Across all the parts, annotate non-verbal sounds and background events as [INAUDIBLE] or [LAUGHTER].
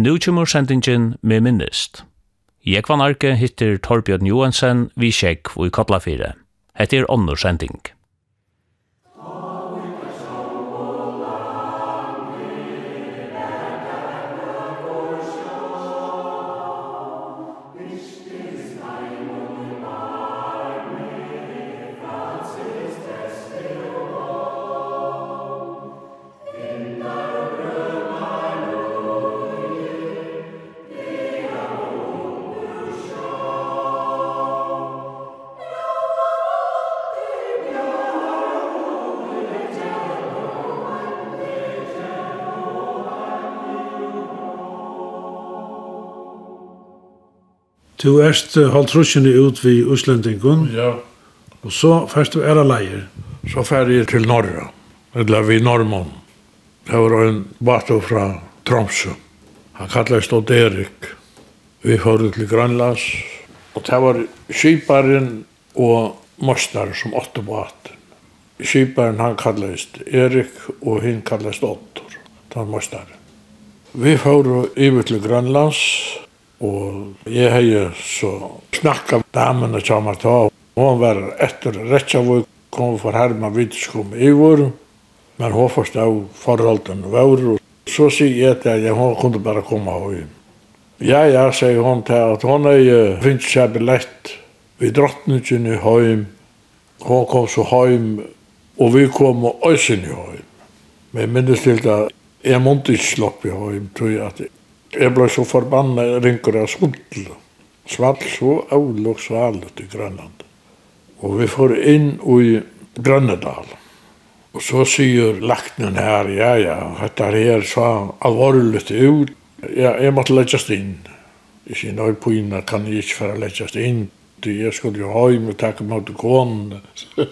Nu kommer sendingen med minnest. Jekvan Arke hittir Torbjørn Johansen vi sjekk og i Kotlafire. Hette er ånder sending. Du erst holdt russjene ut vid Uslendingun. Ja. Og så først du er leier. Så ferdig til Norra. Eller vi Norrmån. Det var en bato fra Tromsø. Han kallar stod Erik. Vi hører til Grønlands. Og det var skiparen og mostar som åtte på atten. Skiparen han kallet Erik og hun kallast Ottor. var mostaren. Vi hører ivet til Grønlands Og jeg har jo så snakka damene til meg ta. Hun var etter Retsavøy, kom for Herman vidskom i vår. Men hun forstod forholdene våre. Så sier jeg til at hun kunne bare komme høy. Ja, ja, sier hun til at hun er finnes seg billett ved drottningen i høym. Hun kom så høym, og vi kom og øysen i høym. Men jeg minnes til at jeg måtte ikke sloppe i høym, tror jeg at Jeg ble så forbannet ringer av Sundl. Svall så avlok svalet i Grønland. Og vi får inn i Grønnedal. Og så sier lakten her, ja, ja, dette her så alvorlig ut. Ja, jeg måtte leggjast inn. I sin nå kan jeg ikke for å leggjast inn. Jeg skulle jo heim og takke mot konen. [LAUGHS]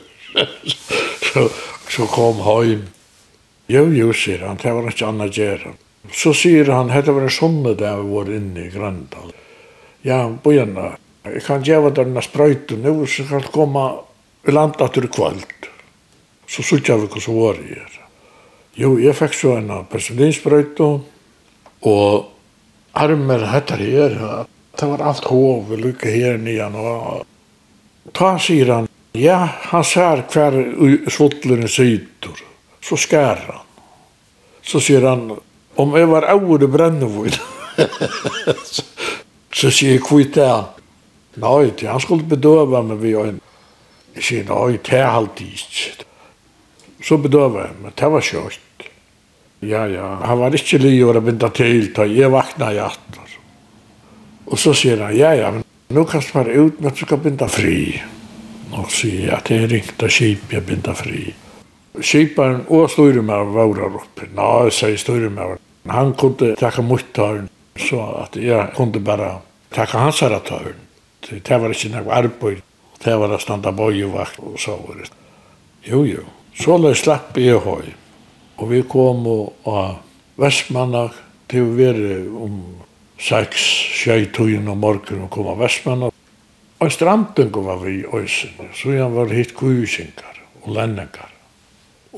så, så kom heim. Jo, jo, sier han, det var ikke annet gjerne. Så sier han, hette var en sonne der vi var inne i Grøndal. Ja, bojana, jeg kan gjeva denne sprøyten nu, så kan jeg komme i land etter kvöld. Så sutja vi hva så var jeg her. Jo, jeg fikk så en persilinsprøyte, og armer hettar her, det var alt hov, vi lukka her nian, og ta sier han, ja, han ser hver svottlene syder, så skær han. Så sier han, om jeg var over det brennevål. så sier jeg kvitt det. Nei, han skulle bedøve meg ved øynene. Jeg sier, nei, det er alltid ikke. Så bedøve jeg meg, det var kjørt. Ja, ja, han var ikke li å binda til, da jeg vakna i atten. Og så sier han, ja, ja, men nå kan du være ut, men du skal binda fri. Og sier jeg, ja, det er ringt av kjip, jeg binda fri. Kjiparen og styrmøver var oppe. Nei, sier styrmøver, Han kunde takka mot tørn, så at jeg kunde bara takka hans herre tørn. Det var ikke noe arbeid, det var å standa bøyevakt og så var det. Jo, jo. Så la slapp i høy. Og vi kom og av Vestmanna til å være om seks, tjei tøyen och morgenen og kom av Vestmanna. Og stranden kom av i øysen, så han var hitt kujusingar og lendingar.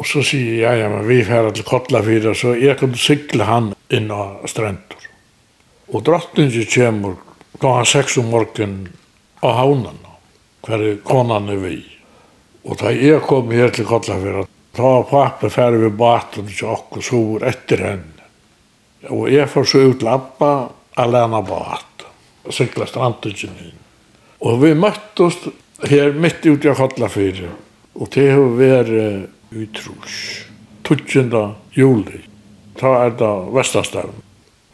Og så sier jeg, ja, men vi færer til Kotlafyra, så jeg kunne sykle han inn av strendur. Og drottningen kommer klokka seks om morgen av haunan, hver konan er vi. Og da jeg kom her til Kotlafyra, da var pappa færer vi baten til okk og sover etter henne. Og jeg får så ut lappa alene bat, og sykla strandingen inn. Og vi møttes her mitt ute av Kotlafyra, og det har vært utrus. Trus. juli. Ta er det Vestastavn.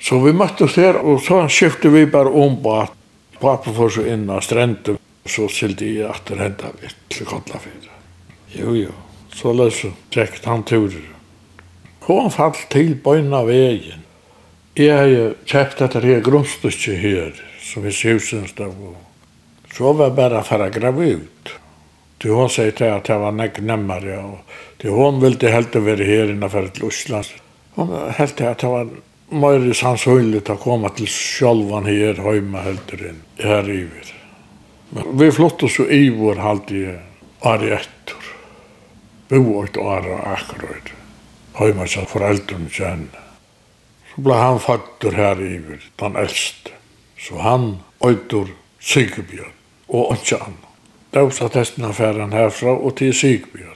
Så vi møttes her, og så skiftet vi bare om på at pappa får så inn av strenden, så sildi jeg at det hendte vi til Kollafjera. Jo, jo, så løs tjekket han turer. Hun fall til bøyna vegen. Jeg har jo kjøpt dette her grunnstykket her, som vi ser er sjusensdag. Så var jeg bare for å grave ut. Du har sagt at det var nek nemmere, og Det hon ville helt å være her innenfor til Osland. Hon helt at det var mer sannsynlig å komme til självan her hjemme helt inn, her i vid. Men vi flott oss jo i vår halt i var et år og akkurat. Hjemme så foreldrene kände. Så ble han fattor her i vid, den eldste. Så han øyder Sigbjørn og ikke annet. Det var så testen hästen affären härifrån och till Sigbjörn.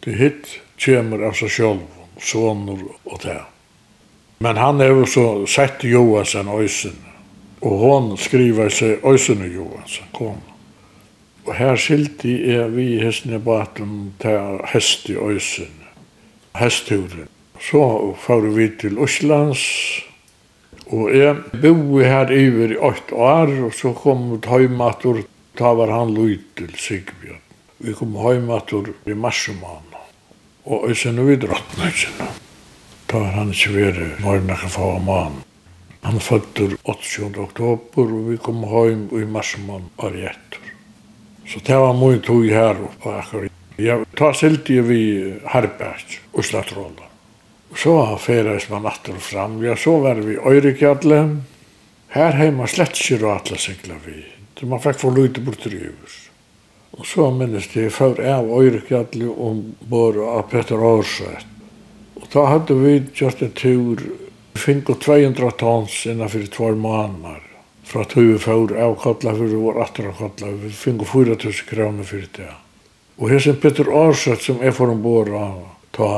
Det hitt kommer av seg sjálv, soner og det. Men han har så sett Johansen Øysen, og hon skriver seg Øysen og Johansen, kom. Og her skilti er vi i hestene baten til hest i Øysen, hestturen. Så får vi til Øslands, og jeg boi her iver i åtte år, og så kom vi til Høymator, da var han lyd til Sigbjørn. Vi kom Høymator i Marsjumann Og øysen og vi drottna ikke. Da var han ikke veri morgen kan få av mann. Han fødder 28. oktober og vi kom heim i marsmann var i etter. Så det var mye tog her oppe akkur. Jeg tar silti vi Harberg, Uslatrolla. Så ferdes man atter og fram. Ja, så var vi Øyrikjadle. Her heima slett ikke råd til vi. Så man fikk for lite bort i. Og så minnes de før av Øyrekjalli ombord av Petter Årsvett. Og da hadde vi gjort en tur, vi fikk 200 tons innenfor tvær måneder. Fra tog vi før av Kotla, vi var atter av Kotla, vi fikk 4000 kroner for det. Og her som Petter Aarsrett som er for ombord av, ta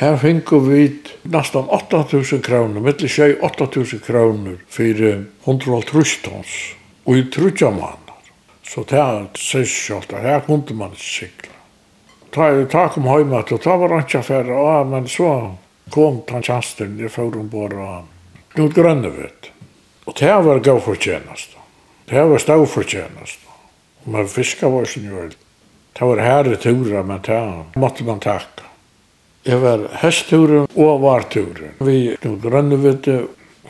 Her fikk vi nesten 8000 kroner, mittlig tjej 8000 kroner for 100 tons. Og i trutja man. Så det er sier selv, her kunne man ikke sikla. Ta i tak om høymat, og ta var ikke affæra, og men så kom han tjasten, jeg fyrir om bor og han. Knut Grønnevitt. Og det var gav fortjenast. Det var stav fortjenast. Og man fiska var sin jord. Det var herre tura, men det måtte man takka. Jeg var hestturen og varturen. Vi Knut Grønnevitt,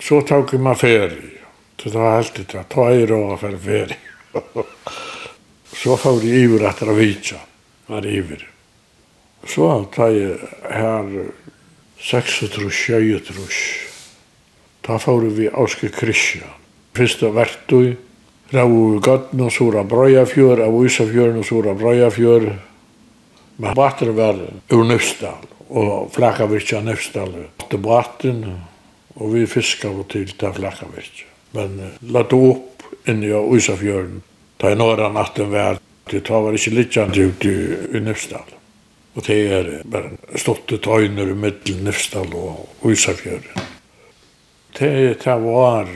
så tok meg ferie. Så det var alltid det, ta i råd for ferie. [LAUGHS] så får jeg iver etter å vite, Var iver. Så tar jeg her 36 trus. Da får vi Aske Kristian. Fyrsta verktøy. Rau gatten og sura brøyafjør, av Isafjøren og sura brøyafjør. Men bater var ur Nøfsdal og Flakavirkja Nøfsdal. Til baten og vi fiskar til ta Flakavirkja. Men uh, la det opp inne i Ísafjörn. Da i norra natten vær, det tar var ikke litt ut i, i Og det er bare stått ut øyner i middel Nifsdal og Ísafjörn. Det, er det var,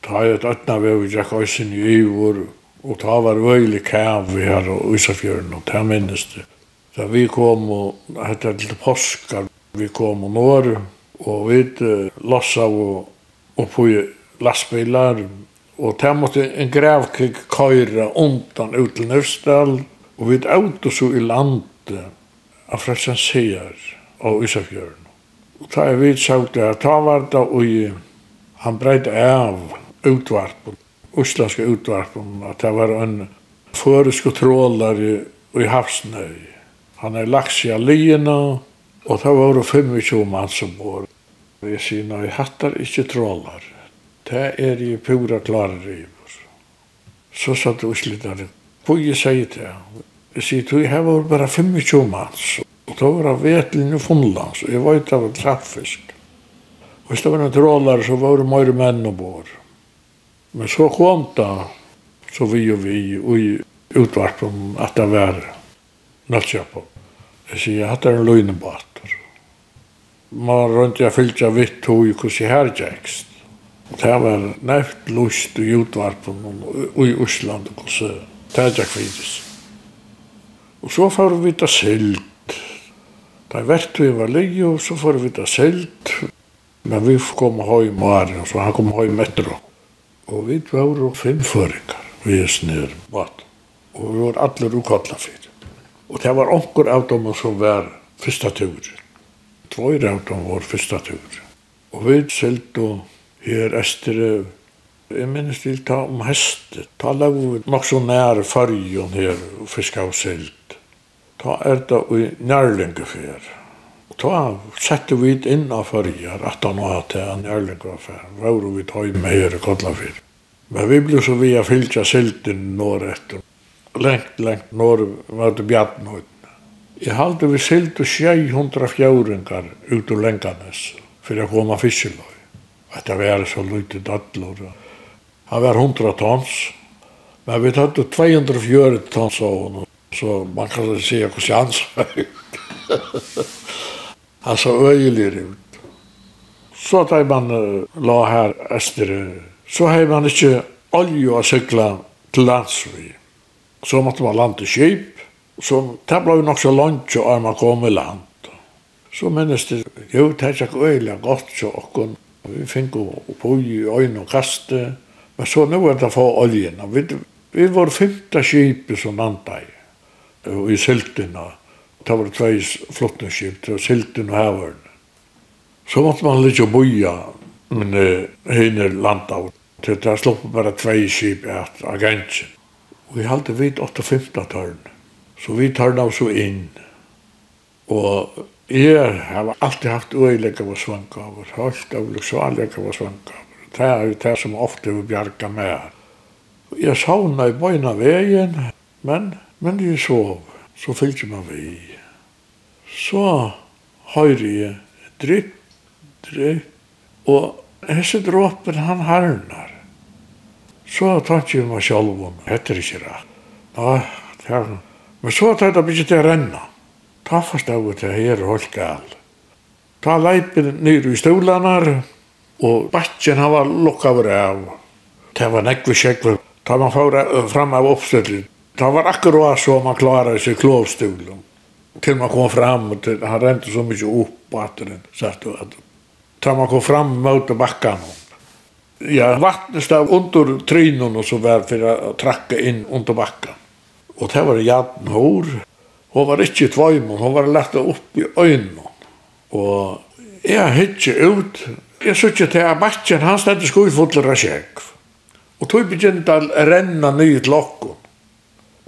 ta i et øtna vei vi drakk øysen i Ivor, og ta var vøylig kæv vi her og Ísafjörn, og det minnes det. Da vi kom og hette litt påskar, vi kom og når, og vi uh, lossa og, og på lastbilar Og det måtte en gravkrig køyre undan ut til Nøvsdal, og vi åtte så i landet av Freksensier og Isafjøren. Og da jeg vidt sagt at da var det og han breit av utvarpen, uslandske utvarpen, at det var en føresk og trålare i i havsnøy. Han er lagt seg av liena, og det var 25 mann som bor. Jeg sier, nei, hattar ikkje trålare. Det er i pura klare i. Så satt jeg utslittare. Hvor jeg sier det? Jeg sier, du, jeg var bare 25 manns. Og da var jeg vetlinn i Funlands, så jeg var ute av en kraftfisk. Og hvis det var en trålare, så var det mer menn og bor. Men så kom det, så vi og vi, og i utvarpen at det var nattkjøpet. Jeg sier, at det er en løgnebater. Man rundt jeg fyllt jeg vitt tog, hvordan jeg her gjekst. Det var neft lust i utvarpen og i Osland og så er kvidis. Og så får vi ta silt. Da vært vi var lei og så får vi ta silt. Men vi kom høy mare, og så han kom høy metro. Og vi var jo fem føringar, vi er snir mat. Og vi var alle rukotla fyrir. Og det var onkur av dem som var fyrsta tur. Tvøyre av dem var fyrsta tur. Og vi silt og her Østere. Jeg minnes til ta om hestet. Ta lag vi nok så nær fargen her, fiska og silt. Ta er det i nærlingefer. Ta sette vi inn av fargen, at han var til en nærlingefer. Våre vi ta i med her i Kodlafir. Men vi ble så via fylkja silten når etter. Lengt, lengt norr var det bjarnhøyden. Jeg halte vi silt og sjei hundra fjauringar ut ur lenganes, fyrir a koma fiskeløy at det var så lite dødler. Han var 100 tons, men vi tatt 240 tons av honom. Så man kan se hur hans [LAUGHS] Han så øyelig ut. Så da man la her öster, så har man ikke olje å cykla til landsvig. Så måtte man lande skip, så det ble nok så langt så man kom i land. Så minnes det, jo, det er ikke øyelig godt så åkken Vi fikk å bo i øyne og kaste. Men så nå er det for oljen. Vi, vi var femte skip som landa i. Og i og Det var tvei flottne skip til Siltin og Havern. Så måtte man litt og boja, men henne landa ut. Til det slopp bare tvei skip et agentsen. Og vi halte vidt 8-15 tørn. Så vi tørna oss inn. Og Jeg har alltid haft øyelegg av svangaver, høyt av luksualegg av svangaver. Det er jo det som ofte vil bjerga med. Jeg savna i bøyna veien, men, men jeg sov, så fyllte man vi. Så høyre jeg dripp, dripp, og hese dråpen han harnar. Så tatt jeg meg sjálf om, heter ikke det. Ja, det er, men så tatt jeg bygget til å renne ta forstod det her holdt galt. Ta leipen nyr i stolanar, og batjen han var lukkaver av. Det var nekve sjekve. Ta man får fram av oppstøtlen. Det var akkurat så man klarade sig klovstolen. Till man kom fram, och till, han rände så mycket upp på den satt och att. Till man kom fram mot bakkan. Ja, vattnet stod under trynen och så var för att tracka in under bakkan. Och det var jadnhår. Hon var ikke i tvøymon, hun var lett upp i øynene. Og jeg hittir ut, jeg sykje til at matjen hans stedet i fotler av sjekv. Og tog begynt å renna nye lokken.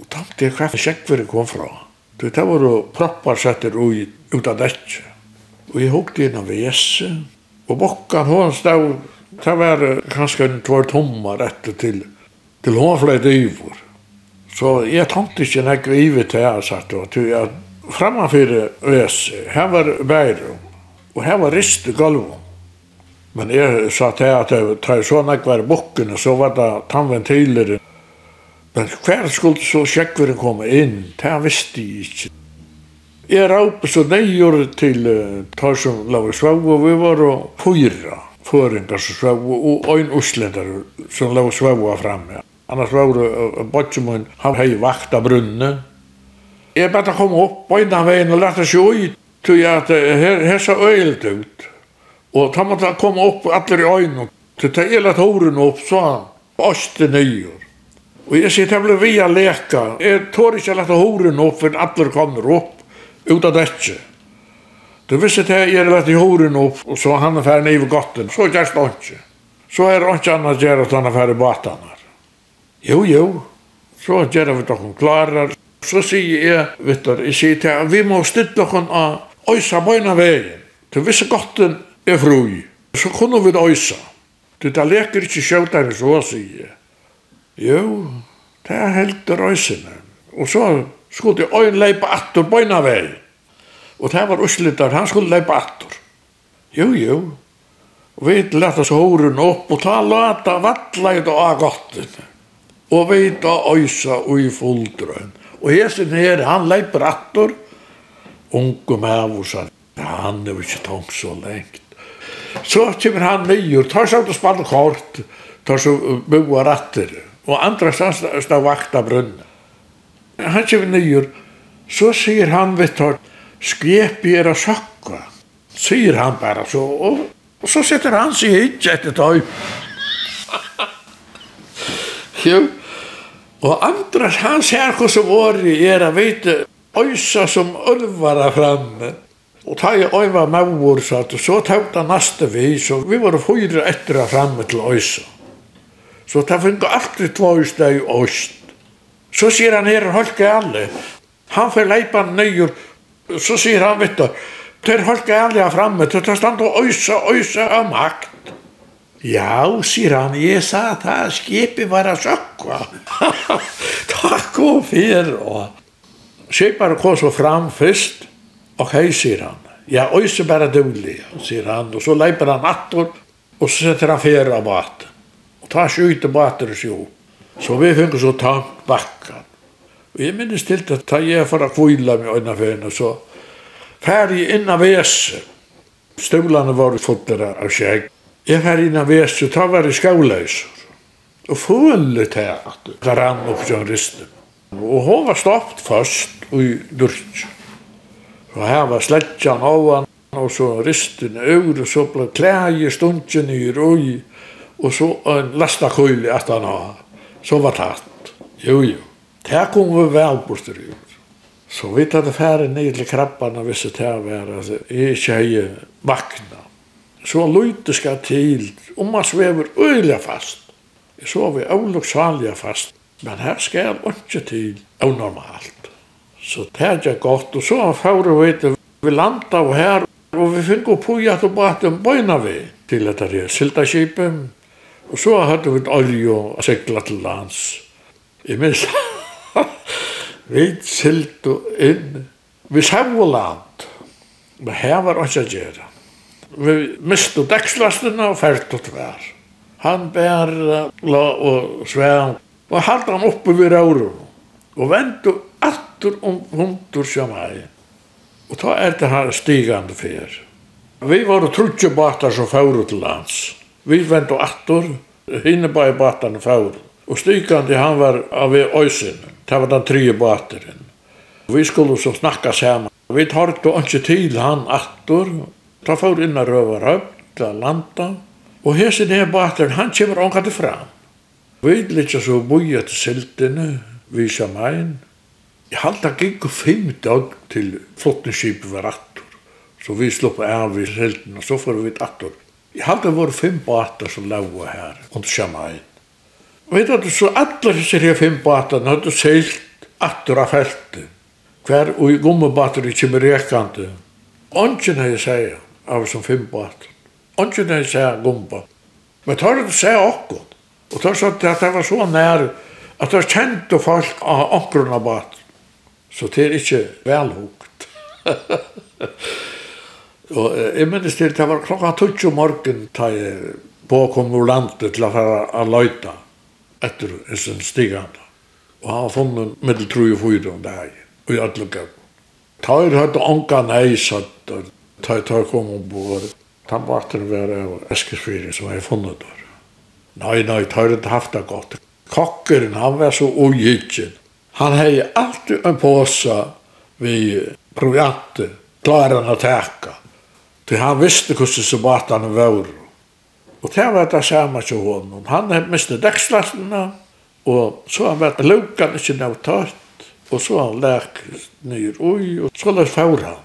Og tamte jeg hva sjekvere kom fra. Du, det var jo proppar setter ui ut av dette. Og jeg hukte inn av Jesse. Og bokkan hon stod, det var kanskje en tvart tommar etter til, til hon fløyde yvor. Så jeg tenkte ikke når jeg ivet til jeg satt og til jeg fremfor øs, her var bærum, og her var rist i gulvet. Men jeg sa til at jeg tar sånn jeg var bukken, så var det tannventiler. Men hver skulle så sjekkveren komme inn, det visste jeg ikke. Jeg råpe så nøyjord til tar som lave svav, og vi var og fyra føringar som svav, og ein uslendar som lave svav framme. Annars var det Botjemun, han hei vakta brunne. Jeg bare kom opp på innan veien og lette seg ui, tog jeg at her, her sa øyelt ut. Og ta måtte han komme opp alle i øynene. til ta jeg lett håren opp, så han, åste nøyur. Og jeg sier, det ble vi a leka. Jeg tår ikke lette håren opp, for alle kommer opp, ut av dette. Du visste det, jeg lette håren opp, og så han er ferdig i gotten. Så gjør det ikke. Så er det ikke annet gjør at han er ferdig på at. Jo, jo, så gjør vi dere klarer. Så sier jeg, vet du, jeg sier til ham, vi må stille dere av øysa bøyna veien. Du visse gotten er fru, så kunne vi øysa. Du, det leker ikke sjøvdene, så sier jeg. Jo, det er helt røysene. Og så skulle øyn leipa attur bøyna veien. Og det var uslittar, han skulle leipa attur. Jo, jo. Og vi lette oss horen opp, og ta lata vattleid og av gottene og veita øysa og i fuldrøn. Og hesen her, han leiper attor, unge mævusan, han er ikke tång så lengt. Så kommer han nyer, tar seg ut og spann kort, tar seg mua ratter, og andra stans vakta brunn. Han kommer nyer, så sier han, vet du, skrep i era sakka, sier han bare så, og så setter han seg hit etter tøy. [LAUGHS] jo. Og andra, han ser hva som var i era vite, øysa som ølvara framme. Og ta i øyva maur, sa du, så tauta naste vi, så vi var fyra etter framme til øysa. Så ta finko alltid tvåista i øyst. Så sier han her, holke alle. Han får leipa nøyur, så sier han, vet du, ter holke alle framme, til ta stand og øysa, øysa av makt. Ja, sier han, jeg sa at her skipet var av sjokka. [LAUGHS] Takk og fyr. Og skipet kom så fram først, og hei, sier han. Ja, øyse bare dødelig, sier han. Og så leiper han attor, og så setter han fyr av maten. Og tar skjøyte maten og sjå. Så vi fikk så tank bakkan. Og jeg minnes til at ta jeg for å kvile øyne fyrne, så ferdig innan vese. Støvlene var fotere av skjegg. Jeg her innan vest, ta var i skavløyser. Og føle til at det rann opp journalisten. Og hun var stoppt først i Durk. Og her var sletjan ovan, og så risten ur, og så ble klæje stundjen i røy, og så en lasta køyli at han har. Så var tatt. Jo, jo. Det kom vi vel bort i røy. Så vi tatt færre ned til krabbarna, hvis det her var, at jeg ikke hei vakna så løyte skal til, og man svever øyla fast. Jeg sover avloksalia fast, men her skal ikke til unormalt. Så det er godt, og så får vi vite, vi landa og her, og vi fikk opp på at og bare en bøyna vi til dette her sildaskipet, og så hadde vi et olje og sekla til lands. Jeg minns, [LAUGHS] vi sildo inn, vi savla land, men her var ikke å gjøre. Vi miste dekslastene og fælt og tvær. Han bær la og svær og halda han oppe ved rauren og ventu attur om hundur sjamai. Og ta er det her stigande fer. Vi var trutje batar som fóru til lands. Vi ventu attur, hinne bare batarne fóru. Og stigande han var av i øysin, det var den trije bataren. Vi skulle så snakka saman. Vi tartu ikke til han attur, Da får inn og røver høyt, til landa, og hese nere bateren, han kommer ångat fram. Vi litt så boja til siltene, vi som ein. Jeg halda gikk fem dag til flottneskipet var attor, så vi slopp av i siltene, og så får vi attor. Jeg halda var fem bater som laua her, under sjamain. Vet du, så allar hese her fem baterne hadde seilt attor av feltet. Hver og i gummibater i kjemmer rekande. Ongen hei seia, av som fem på alt. Ongen er seg gumpa. Men tar du seg okkur. Og tar så at det var så nær at det kjente folk av okkurna på alt. Så det er ikke velhugt. [LAUGHS] og jeg minnes til det var klokka 20 morgen da jeg påkom ur landet til å færa a løyta etter en stigande. Og han har funnet mittel tru og fyra om det her. Og jeg hadde lukket. Ta er høyt ongan eis at Ta ta kom ombord. Tan vakten var av Eskilsfyrin som jeg funnet der. Nei, nei, tar det ikke haft det godt. Kokkeren, han var så ogitjen. Han hei alltid en påsa vi proviante, han å teka. Til han visste hvordan så bat han var. Og det var det samme til honom. Han hei miste dekslastene, og så han vært lukan ikke nøytørt, og så han lek nyr ui, og så løs faur han.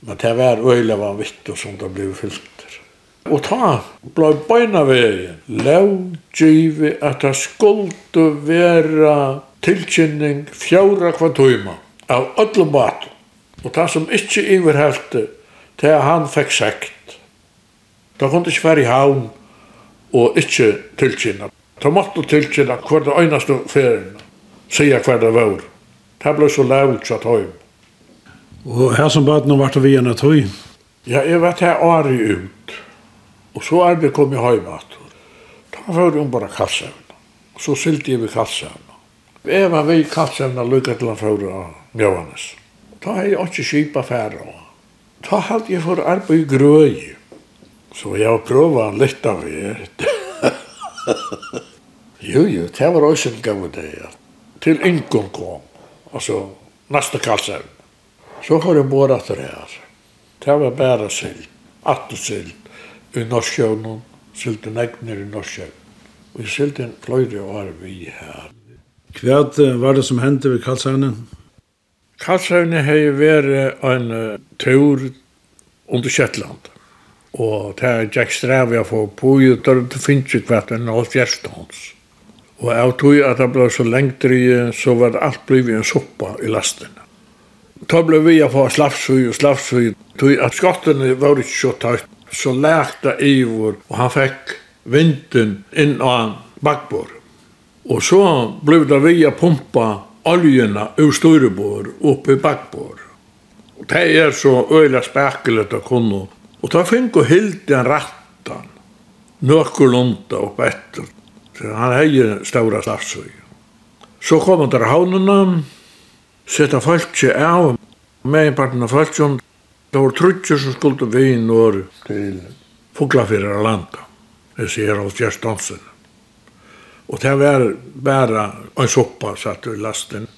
Men det var øyla var vitt og som det ble fylter. Og ta blei beina vegin. Lov givi at det skuldu vera tilkynning fjóra kva av öllum batum. Og ta som ikkje yfirhelti til hann han fekk sekt. Ta kundi ikkje færi haun og ikkje tilkynna. Ta måttu tilkynna hver det øynaste ferien, sier hver det var. Det ble så lavt satt. Og her som bøten har vært av igjen et høy? Ja, jeg vet her året ut. Og så er vi kommet høyme at. Da var hun bare kassevn. Og så sylte jeg ved kassevn. Jeg var ved kassevn [LAUGHS] og lykket til han for å mjøvannes. Da har jeg ikke kjipa færre. Da hadde jeg for arbeid i grøy. Så jeg har prøvd litt av det. jo, jo, det var også en gammel dag. Til Ingen kom. Altså, neste kassevn. Så får jeg båret til det her. Det var bare sylt, sild, sylt, i Norskjøvnen, sild i Negner i Norskjøvnen. Og jeg sild i fløyre år vi her. Hva var det som hendte ved Karlshøvnen? Karlshøvnen har jo vært en tur under Kjettland. Og det er Jack Stravia for på og det finnes jo hvert enn av fjerstånds. Og jeg tror at det ble så lengt i, så var det alt blivet en soppa i lastene. Da ble vi å få slafsøy og slafsøy. Tog at skottene var ikke så tøyt. Så lærte Ivor, og han fikk vinden inn av han bakbord. Og så ble det vi å pumpa oljena ur styrebord opp i bakbord. Og det er så øyla spekkelet å kunne. Og da fikk hun helt en rattan, nøkkulunda opp etter. Så han heier ståra slafsøy. Så kom han til havnene, seta fólki av meginparten av fólkjum det var trutjur som skulde vi i norr til fuglafyrir av landa þessi her hos Gjerstansen og det var bæra en soppa satt i lasten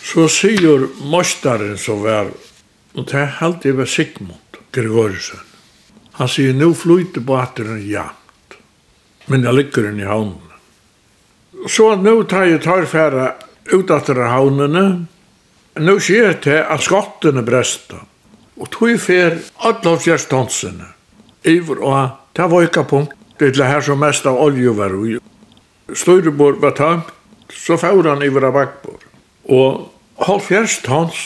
så sigur mostaren som var og det held við var Sigmund Gregorsen. han sigur nu flyter bateren jamt men jeg ligger inn i havnen så nu tar jeg tarfæra ut av havnene Nå skjer det at skottene bresta, og tog fer Adolf Gjerstonsene, iver og ta vojka punkt, det er her som mest av olje var ui. Støyrebord var tømt, så får han iver av bakbord. Og halv tons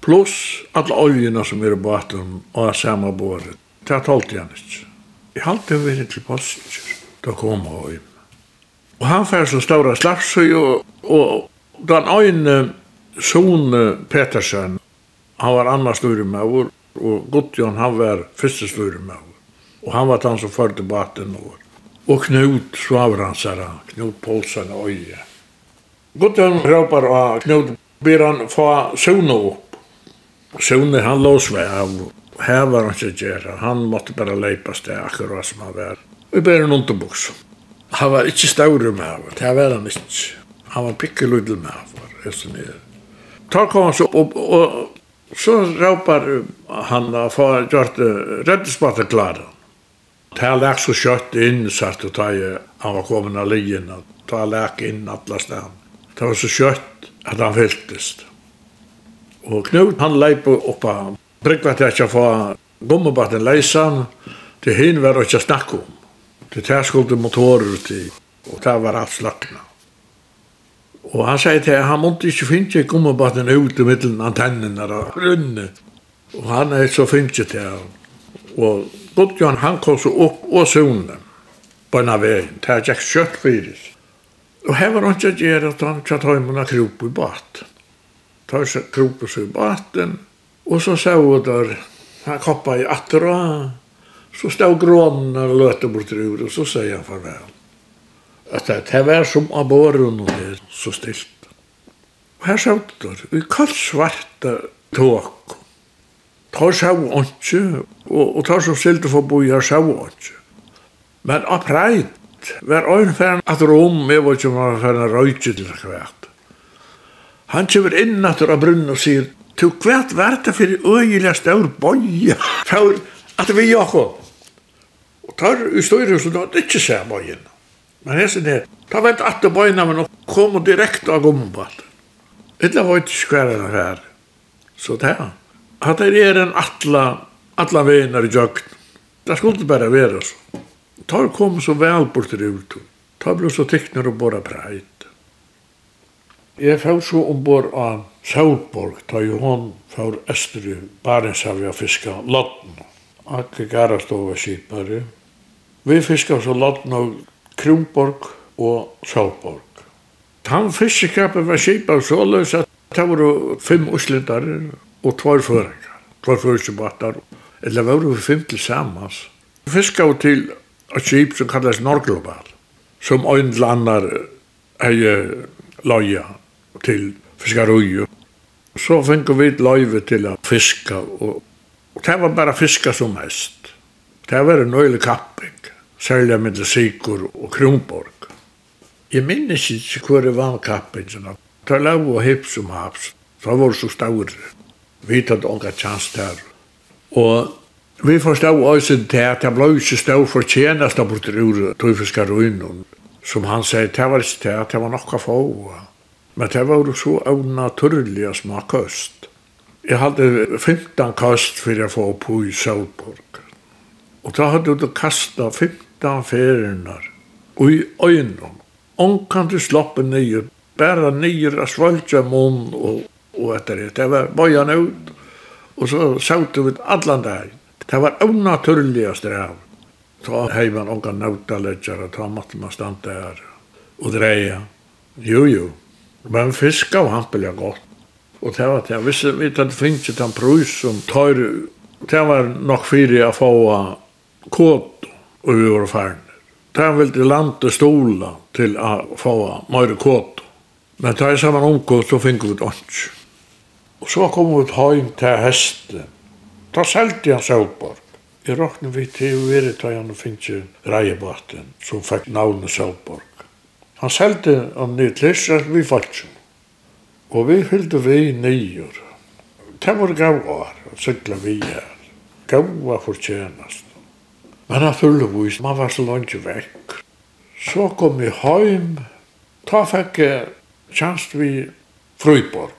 pluss alle oljene som er i baten og er samme båret. Det er tolvt han ikke. Jeg halte vi inn til Bolsinger, da kom han inn. Og han fær så stora slapsøy, og, og den øyne Sone Petersen, han var annars styrmøver, og Gottjon, han var første styrmøver. Og han var den som førte baten over. Og Knut Svavransara, Knut Polsen og Øye. Gottjon råpar av Knut, ber han få Sone opp. Sone, han lås meg av. Her var han ikke gjerne, han måtte bare leipa sted akkurat som han var. Vi ber en underbuks. Han var ikke større med av, det var han ikke. Han var pikkeludel med av, så nere tar kom han så upp och så ropar han att få gjort räddningsbåten klara. Ta läk så kött in så att ta han var kommen av linjen och ta läk in alla stan. Det var så kött att han fylltest. Och Knut han leip upp han. Tryggva til ikke å få gommebatten leisan, til hinn var det ikke snakk om. Til det skulle motorer til, og det var alt slakna. Og han sier til han måtte ikke finne gummibatten ut i middelen antennene og rønne. Og han er så finne til han. Og Godtjørn han kom så opp og søvnene på en av veien. Det er ikke kjøtt fyris. Og her var han ikke gjør at han tjatt høymen av krop i bat. Tar seg krop i baten. Og så sa hun der, han koppa i atra. Så stod grånen og løte bort ur, og så sier han farvel at det var som av båren og det er så stilt. Og her sa det, vi kall svarta tåk. Ta sa ikke, og, og ta som stilte for bo i boja sa ikke. Men av preit, var øynfæren at rom, jeg var ikke om han var færen røyke til hvert. Han kommer inn at det brunn og sier, «Tu kvært var det fyrir øyelig staur boja?» Fær at vi jakko. Og tar i støyre, så da, det ikke seg bojen. Men jeg sier det, ta vent at det bøyna men kom og direkte av gumbalt. Illa var ikke skværen av her. Så det er. At det er en atla, atla veinar i jøgn. Det skulle bare være så. Tar kom så vel bort i ut. Ta blod så tykner og bare preit. Jeg fær så ombord av Sjálborg, da jo hon fær östur i Barentshavja fiska lodden. Akkur garast over skipari. Vi fiskar så lotten og Kronborg og Sjálborg. Tan fiskekappen var skipa så løs at det var fem uslindare og tvar føringar, tvar føringsbattar, eller var det fem til samans. Fiska var til et skip som kallas Norglobal, som øyne landar hei loja til fiskarui. Så fengu vi loive til at fiska, og, og det var bara fiska som mest. Det var en nøylig kapping særlig med Sikur og Kronborg. Jeg minnes ikke hvor det var kapping, det var lav og hipp som haps. Ta var så stavr. Vi tatt ånga tjans der. Og vi forstod også til at jeg ble ikke stå for tjenest av bort ur tøyfiska ruinen. Som han sier, det var ikke det, at det var nokka få. Men det var så av smake smakost. Jeg hadde 15 kast for å få på i Sølborg. Og da hadde du kastet 15 14 ferinar og i øynum. Onkan til sloppe nye, bare nye av svaltja munn og, og etter det. Det var bøyan ut, og så sautu vi allan dag. Det var unnaturligast det. Ta heiman onkan nautaledjar, ta matte man standa her og dreia. Jo, jo. Men fisk av hampelja gott. Og det var det. Jeg vi at det finnes den prøys som tar... Det var nok fyrir å få kåt og vi var ferdig. Da ville de lande stola til å få mer kåt. Men da jeg sammen omkåt, så fikk vi det ikke. Og så kom vi hjem til heste. Da selte han Sølborg. Jeg råkne vi til å være til han finnes reiebaten, som fikk navnet Sølborg. Han selte han ned til Israel, vi falt Og vi fyllde vi nyer. Det var gav år, sykla vi her. Gav var fortjenast. Men naturligvis, man var så langt vekk. Så kom jeg hjem. Da fikk jeg tjans vi Frøyborg.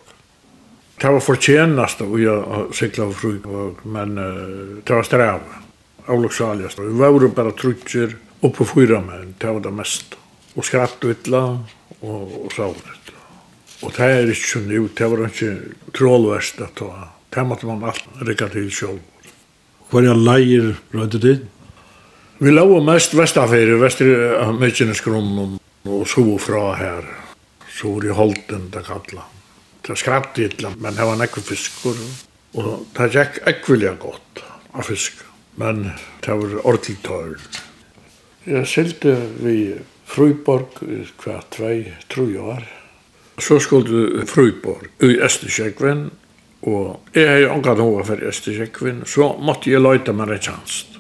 Det var fortjenest å sykla av Frøyborg, men uh, det var strevet. Avloksaligast. Vi var bare trutjer oppe fyra menn, det var det mest. Og skratt utla og, og savnet. Og det er ikke nu, det var ikke trålverst at det var. Det måtte man alt rikka til sjål. Hva er leir brøyde ditt? Vi lå mest vestaferie, vestre av Mykjeneskronen og så fra her. Så var det holden det kalla. Det skrapt illa, men det var nekve fiskur. Og det gikk ekvilja godt av fisk. Men det var ordentlig tørr. Jeg silte vi Fruborg i hver tvei, tru år. var. Så skulle Fruborg i Østersjekven, og jeg har jo omgatt hova for Østersjekven, så måtte jeg løyta meg en chans.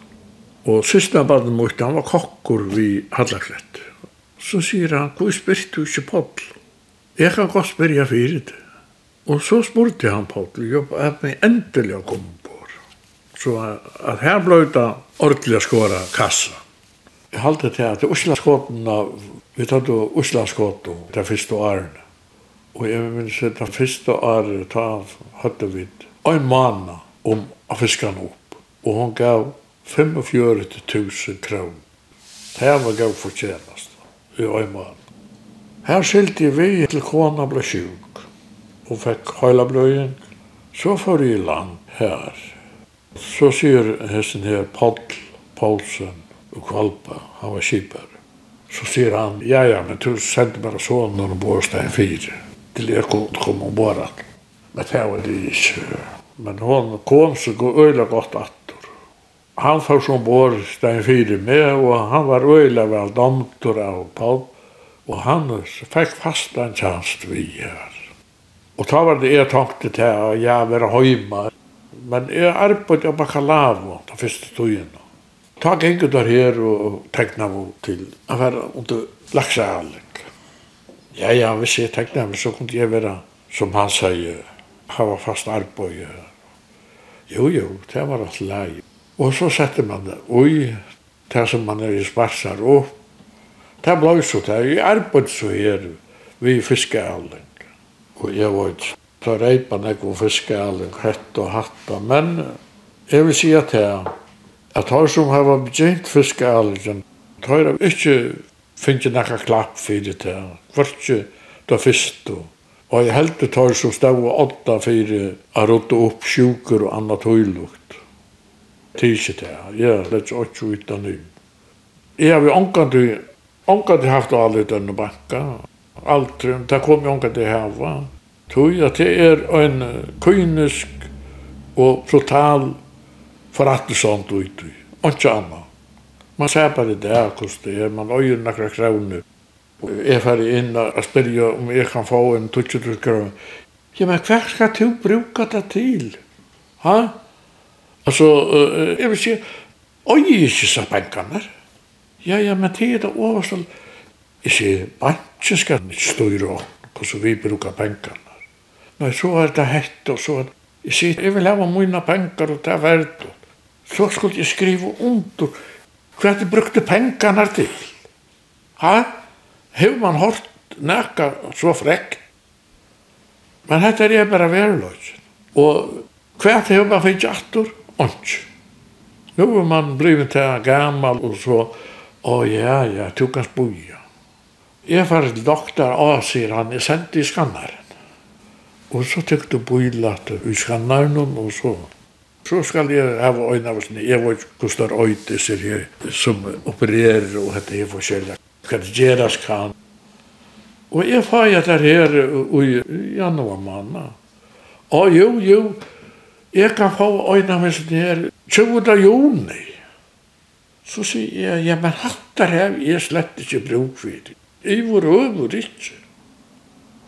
Og sista barnen mot, han var kokkur vi hallaklett. Så sier han, hvor spyrt du ikke Paul? Jeg kan godt spyrja fyrir det. Og så spurte han Paul, jo, er vi endelig å komme på. Så at her ble det ordelig skåra kassa. Jeg halte til at Úslaskotna, vi tatt jo skåten, det første årene. Og jeg vil se det første året, da hadde vi en mann om å fiske han opp. Og hun gav 45.000 kron. Det var gav fortjenest i øymannen. Her skilte vi til kona ble sjuk og fikk høyla bløyen. Så får jeg land her. Så sier hesten her Paul, Paulsen og Kvalpa, han var kipar. Så sier han, ja, ja, men du sendte bare sånn når du bor stein fire. Til jeg kom, kom og borat. Men det var det ikke. Men hon kom så gå øyla godt at han får som bor stein fyre med, og han var øyla vel domtor av Paul, og han fikk fast en tjans vi her. Og da var det jeg tenkte til at jeg var høyma, men jeg arbeidde av bakalavo den første tøyen. Ta gengu der her og tegna meg til å være under laksealing. Ja, ja, hvis jeg tegna meg, så kunne jeg være, som han sier, hava fast arbeid. Jo, jo, det var alt leie. Og så setter man det ui, det som man er i sparsar og det blei så det, jeg arbeid så her vi fiskealing. Og jeg var ikke, da reipa nek om fiskealing, hett og hatt, men jeg vil si at jeg, at her som har begynt fiskealing, tar jeg ikke finne noe klapp for det, hvertje da fyrst og Og jeg heldte tar som stod og åtta fyrir a rådde opp sjuker og annet høylukt tilsi det. Jeg lett jo ikke ut av ny. Jeg har jo ångkant haft alle denne banka. Aldri, det kom jo ångkant det hava. Tui at det er en kynisk og brutal forrattelsamt ut i. Ikke anna. Man ser bare det her hvordan det er. Man øyer nakra kravner. Jeg ferdig inn og spyrir om jeg kan få en tutsjutrukkar. Ja, men hva skal du bruka det til? Ha? Altså, jeg vil si, oi, ikke så bankene. Ja, ja, men det er det overstål. Jeg sier, banken skal ikke styre hvordan vi bruker bankene. Nei, så er det hett, og så er det. Jeg sier, jeg vil ha mine penger, og det er verdt. Så skulle jeg skrive under hva de brukte pengene til. Ha? Hef man hørt nækka så frekk? Men dette er jeg bare verløs. Og hva hef man finnst atter? ikke. Nå er man blivit til gammal og så, å ja, ja, du kan boja. Jeg var doktor A, sier han, jeg sendte i skannaren. Og så tykte boja at i skanneren og så. Så skal jeg hava øyne av sånn, jeg var ikke kostar øyde, sier jeg, som opererer og hette jeg forskjellig. Hva det gjeras kan. Og jeg fag jeg der her i januar manna. Å jo, jo, Jeg kan få øyne med sånn her 20. juni. Så sier jeg, ja, men hattar her, jeg slett ikke bruk for det. Jeg var over ikke.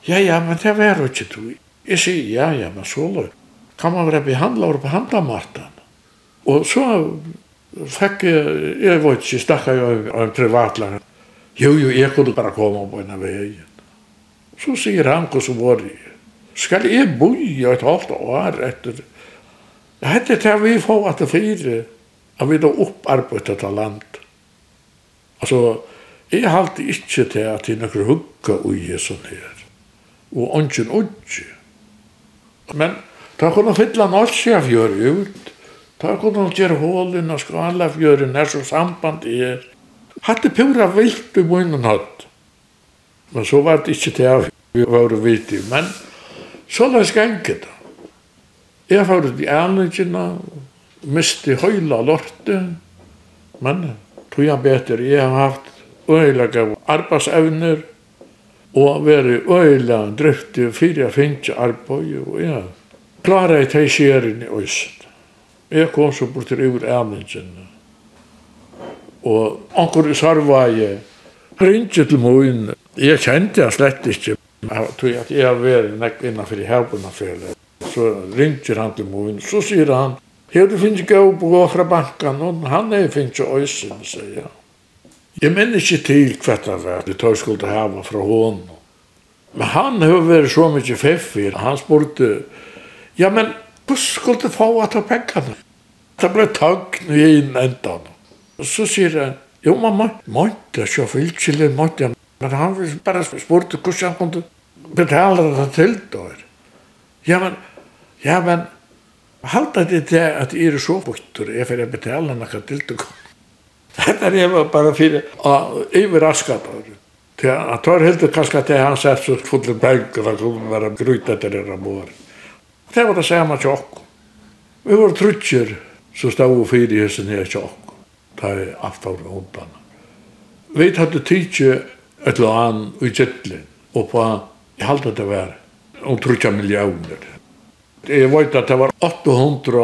Ja, ja, men det var jo ikke du. Jeg sier, ja, ja, men så løy. Kan man være behandla og behandla Martan? Og så fikk jeg, jeg var ikke stakka jo av privatlager. Jo, jo, jeg kunne bare komme på en av veien. Så sier han hva som var det. Skal jeg bo i et halvt år etter Hette til vi får at det fire, at vi da opparbeidet av land. Altså, jeg halte ikke til at det er noen hugga ui sånn her. Og ånden ui. Men da kunne fylla norsk av fjør ut. Da kunne han gjøre hålen og skala fjør nær som samband er. Hatt det pura vilt i munnen hatt. Men så var det ikke til at vi var vilt i. Men så la oss gange da. Jeg var ut i ærlingene, miste høyla lorte, men tog jeg bedre. Jeg har haft øyelige arbeidsevner, og væri øyla driftig fyrir jeg finnes arbeid, og jeg klarer jeg til skjeren i øyset. Jeg kom så bort til ur ærlingene. Og anker i sarvaje, ringte til moen. Jeg kjente jeg slett ikke. Jeg tror at jeg har vært nekk innenfor i hevbunafjellet så ringer han til moren, så sier han, her du finnes ikke å gå fra banken, og han er finnes ikke øysen, sier han. Jeg minner ikke til hva det var, det tar skulle hava fra hånden. Men han har vært så mye feffig, han spurte, ja, men hva skulle du få av ta pengene? Det ble tagg når jeg inn enda. Og så sier han, jo, mamma, måtte jeg ikke fylkjelig, måtte jeg, men han bare spurte hvordan han kunne betale det til da. Ja, men Ja, men halda det til at jeg er så bøttur, jeg fyrir betala nakka kom. [LAUGHS] Þetta er ég bara fyrir að yfirraskat á þessu. Þegar að tóra heldur kannski að það hann sett svo fullum bæk og það komum vera grýta til þeirra mór. Það var það sama til okkur. Við vorum trutjur sem stáðu fyrir þessu nýja til. Það er aftára hóndana. Við hattu tíkju öllu an og í gillin og hvað ég halda þetta vera um trutja miljónir. Jeg vet at det var 800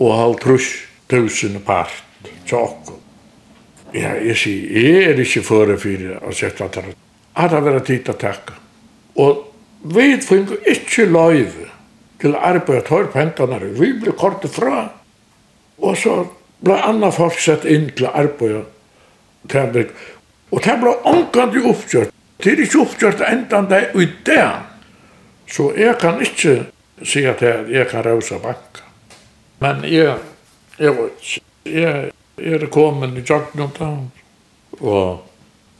og halvtrus tusen part til okkur. Ja, jeg sier, jeg er ikke føre fyrir å sette at det er det vært tid til å takke. Og vi fikk ikke løyve til arbeid til pentanare. Vi ble kort fra. Og så ble andre folk sett inn til arbeid til arbeid. Og det ble omkant oppgjørt. Det er ikke oppgjørt enda det i det. Så jeg kan ikke sier til at jeg kan røse banka. Men jeg, jeg vet ikke. Jeg, jeg er kommet i joggen da, og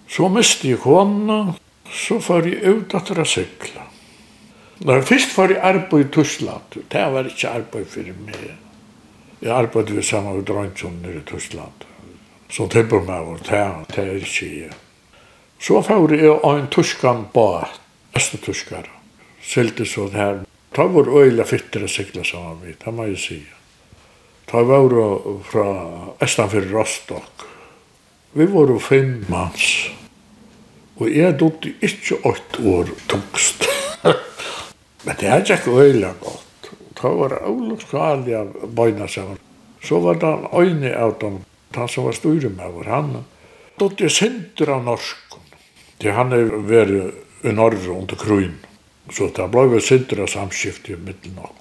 så miste jeg kona, så får jeg ut at jeg sykla. Når jeg først får jeg arbeid i Tussland, det var ikke arbeid for meg. Jeg arbeid vi sammen med Drøntjøn nere i Tussland. som tilbyr meg, og det, det er ikke jeg. Så får jeg en tyskan båt, østetyskere, sylte sånn her [LAUGHS] Ta var øyla fyttere sikla saman vi, ta må jeg si. Ta var fra Estanfyr Rostock. Vi var fem mans. Og jeg dutte ikke åtte år tungst. Men det er ikke øyla godt. Ta var øyla skali av bøyna saman. Så var det en øyne av dem, han som var styrum av han. Dutte sindur av norskum. Det han er veri i norr under krøyne. Så det ble vi sindra samskift i middelen av.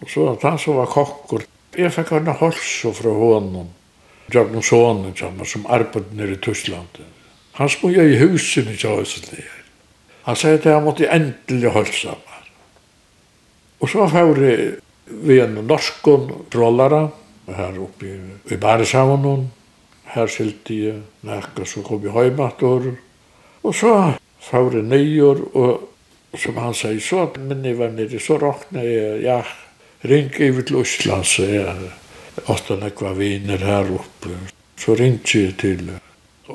Og så at han som var kokkur, jeg fikk henne holso fra hånden. honom, Jørgen Sonen, som arbeidde nere i Tyskland. Han smog i husen i Kjøsli. Han sier at han måtte endelig holsa meg. Og så var vi ved en norskon trollare, her oppe i, i Bæreshavnen, her skilte jeg nekka, så kom jeg heimator. Og så var vi nøyer og som han sier, så men jeg var nere, så råkna jeg, ja, ring i til Lusland, så jeg åtta nekva viner her oppe. Så ringte jeg til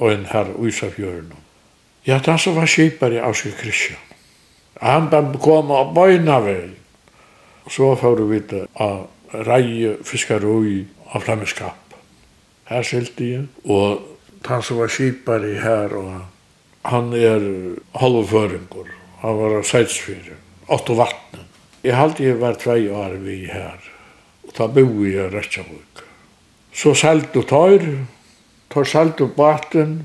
en her Isafjøren. Ja, det som var kjipare i seg Kristian. Han kom og bøyna vei. Så får vi vite av reie fiskaroi av flammeskap. Her skilte jeg, og han som var kjipare her, og han er halvføringur. Han var av Seidsfyrir, Otto Vatne. Jeg halte jeg var tvei år vi her, og ta bo i Rødsjavuk. Så seilte og tøyr, tar salt og baten,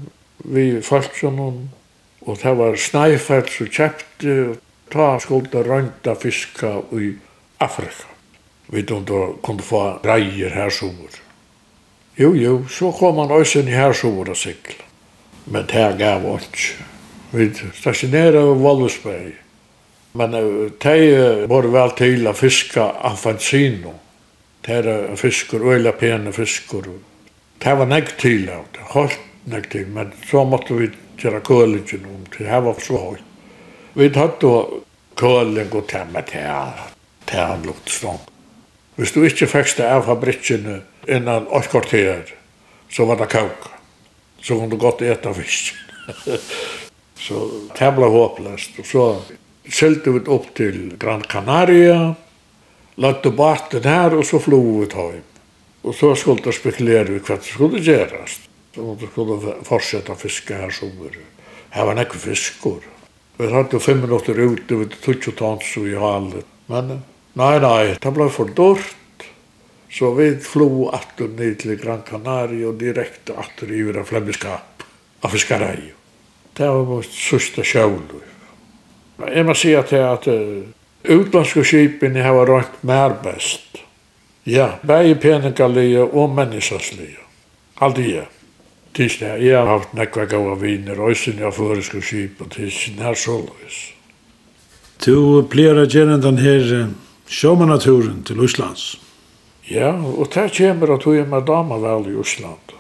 vi falskjønnen, og det var Snæfell som kjepte, og ta skulda rønta fiska i Afrika. Vi dundu kunne få reier her sommer. Jo, jo, så kom han òsinn i her sommer og sikla. Men det gav oss Vi stationerade i Wallusberg. Men de var väl till att fiska affansino. Det er fiskor, øyla pene fiskor. Det var nägg til av det, holdt nägg til, Men så måtte vi gjøre kølingen om det. Det var så høyt. Vi hade då köling och tämma til Tär han lukt strång. Hvis du ikke fikk det av fabrikkene innan 8 kvarter, så var det kauka. Så kunne du godt eta fisk. [LAUGHS] Så det ble håpløst. Og så sølte vi opp til Gran Canaria, lagde baten her, og så flo vi hjem. Og så skulle det spekulere i hva det skulle gjøres. Så måtte det skulle fortsette å fiske her sommer. Her var nekve fiskor. Vi hadde fem minutter ute, vi hadde tutsi tons i halet. Men nei, nei, det ble for dårt. Så vi flo atter ned til Gran Canaria og direkte atter i Vira flemmeskap av fiskereiet. Det var vårt sørste sjøvløy. Jeg må si at, at uh, utlandske skipene har rønt mer best. Ja, bare peningalige og menneskeslige. Aldri jeg. Tis det, jeg har haft nekva gaua viner, òsyn jeg føreske skip, og tis det her såløys. Du blir å gjøre den her sjåmanaturen til Øslands. Ja, og det kommer at hun er med dama vel i Øsland.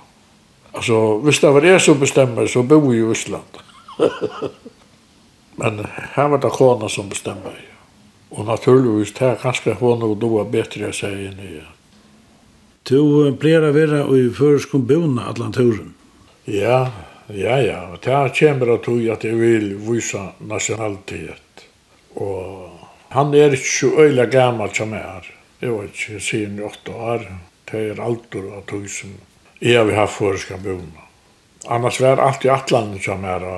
Altså, hvis det var jeg som bestemmer, så bor ju i Island. Men her var det kona som bestemmer. Og naturligvis, det här kanske hon och då bättre jag säger än jag. Du blir av vera i føreskom bona Atlanturen. Ja, ja, ja. Det här kommer at tro att jag vill visa nationalitet. Och han er ikke så øyla gammal som jeg er. Jeg vet inte, jag i åtte år. Det är allt och tog som Jeg har vi haft føreska bøvna. Annars var alt i atlandet som er å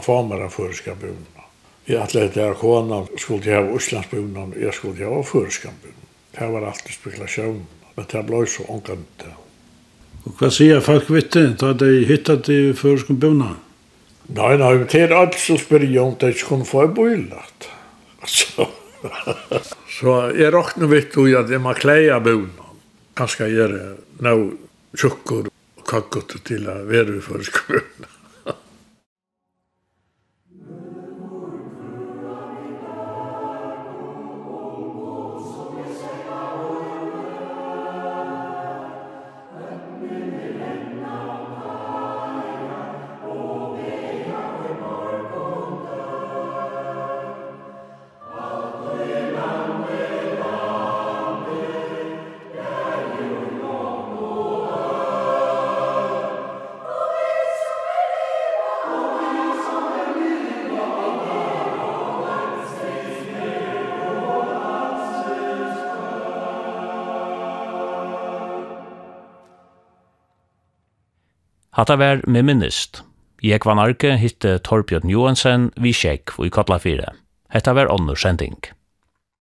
få meg av føreska bøvna. I atlandet der kona skulle jeg ha Østlands bøvna, jeg skulle ha føreska bøvna. Det var alltid spekulasjon, men det ble så omgant Og hva sier folk vitt da de hittet i føreska bøvna? Nei, nei, det er alt som spyr jeg om det ikke kunne få en bøylagt. Så, så jeg råkner vitt og at jeg må kleie bøvna. Kanskje jeg er nå tjukkur og kakot til å være i forskrøvna. Hatta vær med minnist. Jeg var narke hitte Torbjørn Johansen vi sjekk i Kotlafire. Hetta vær ånder sending.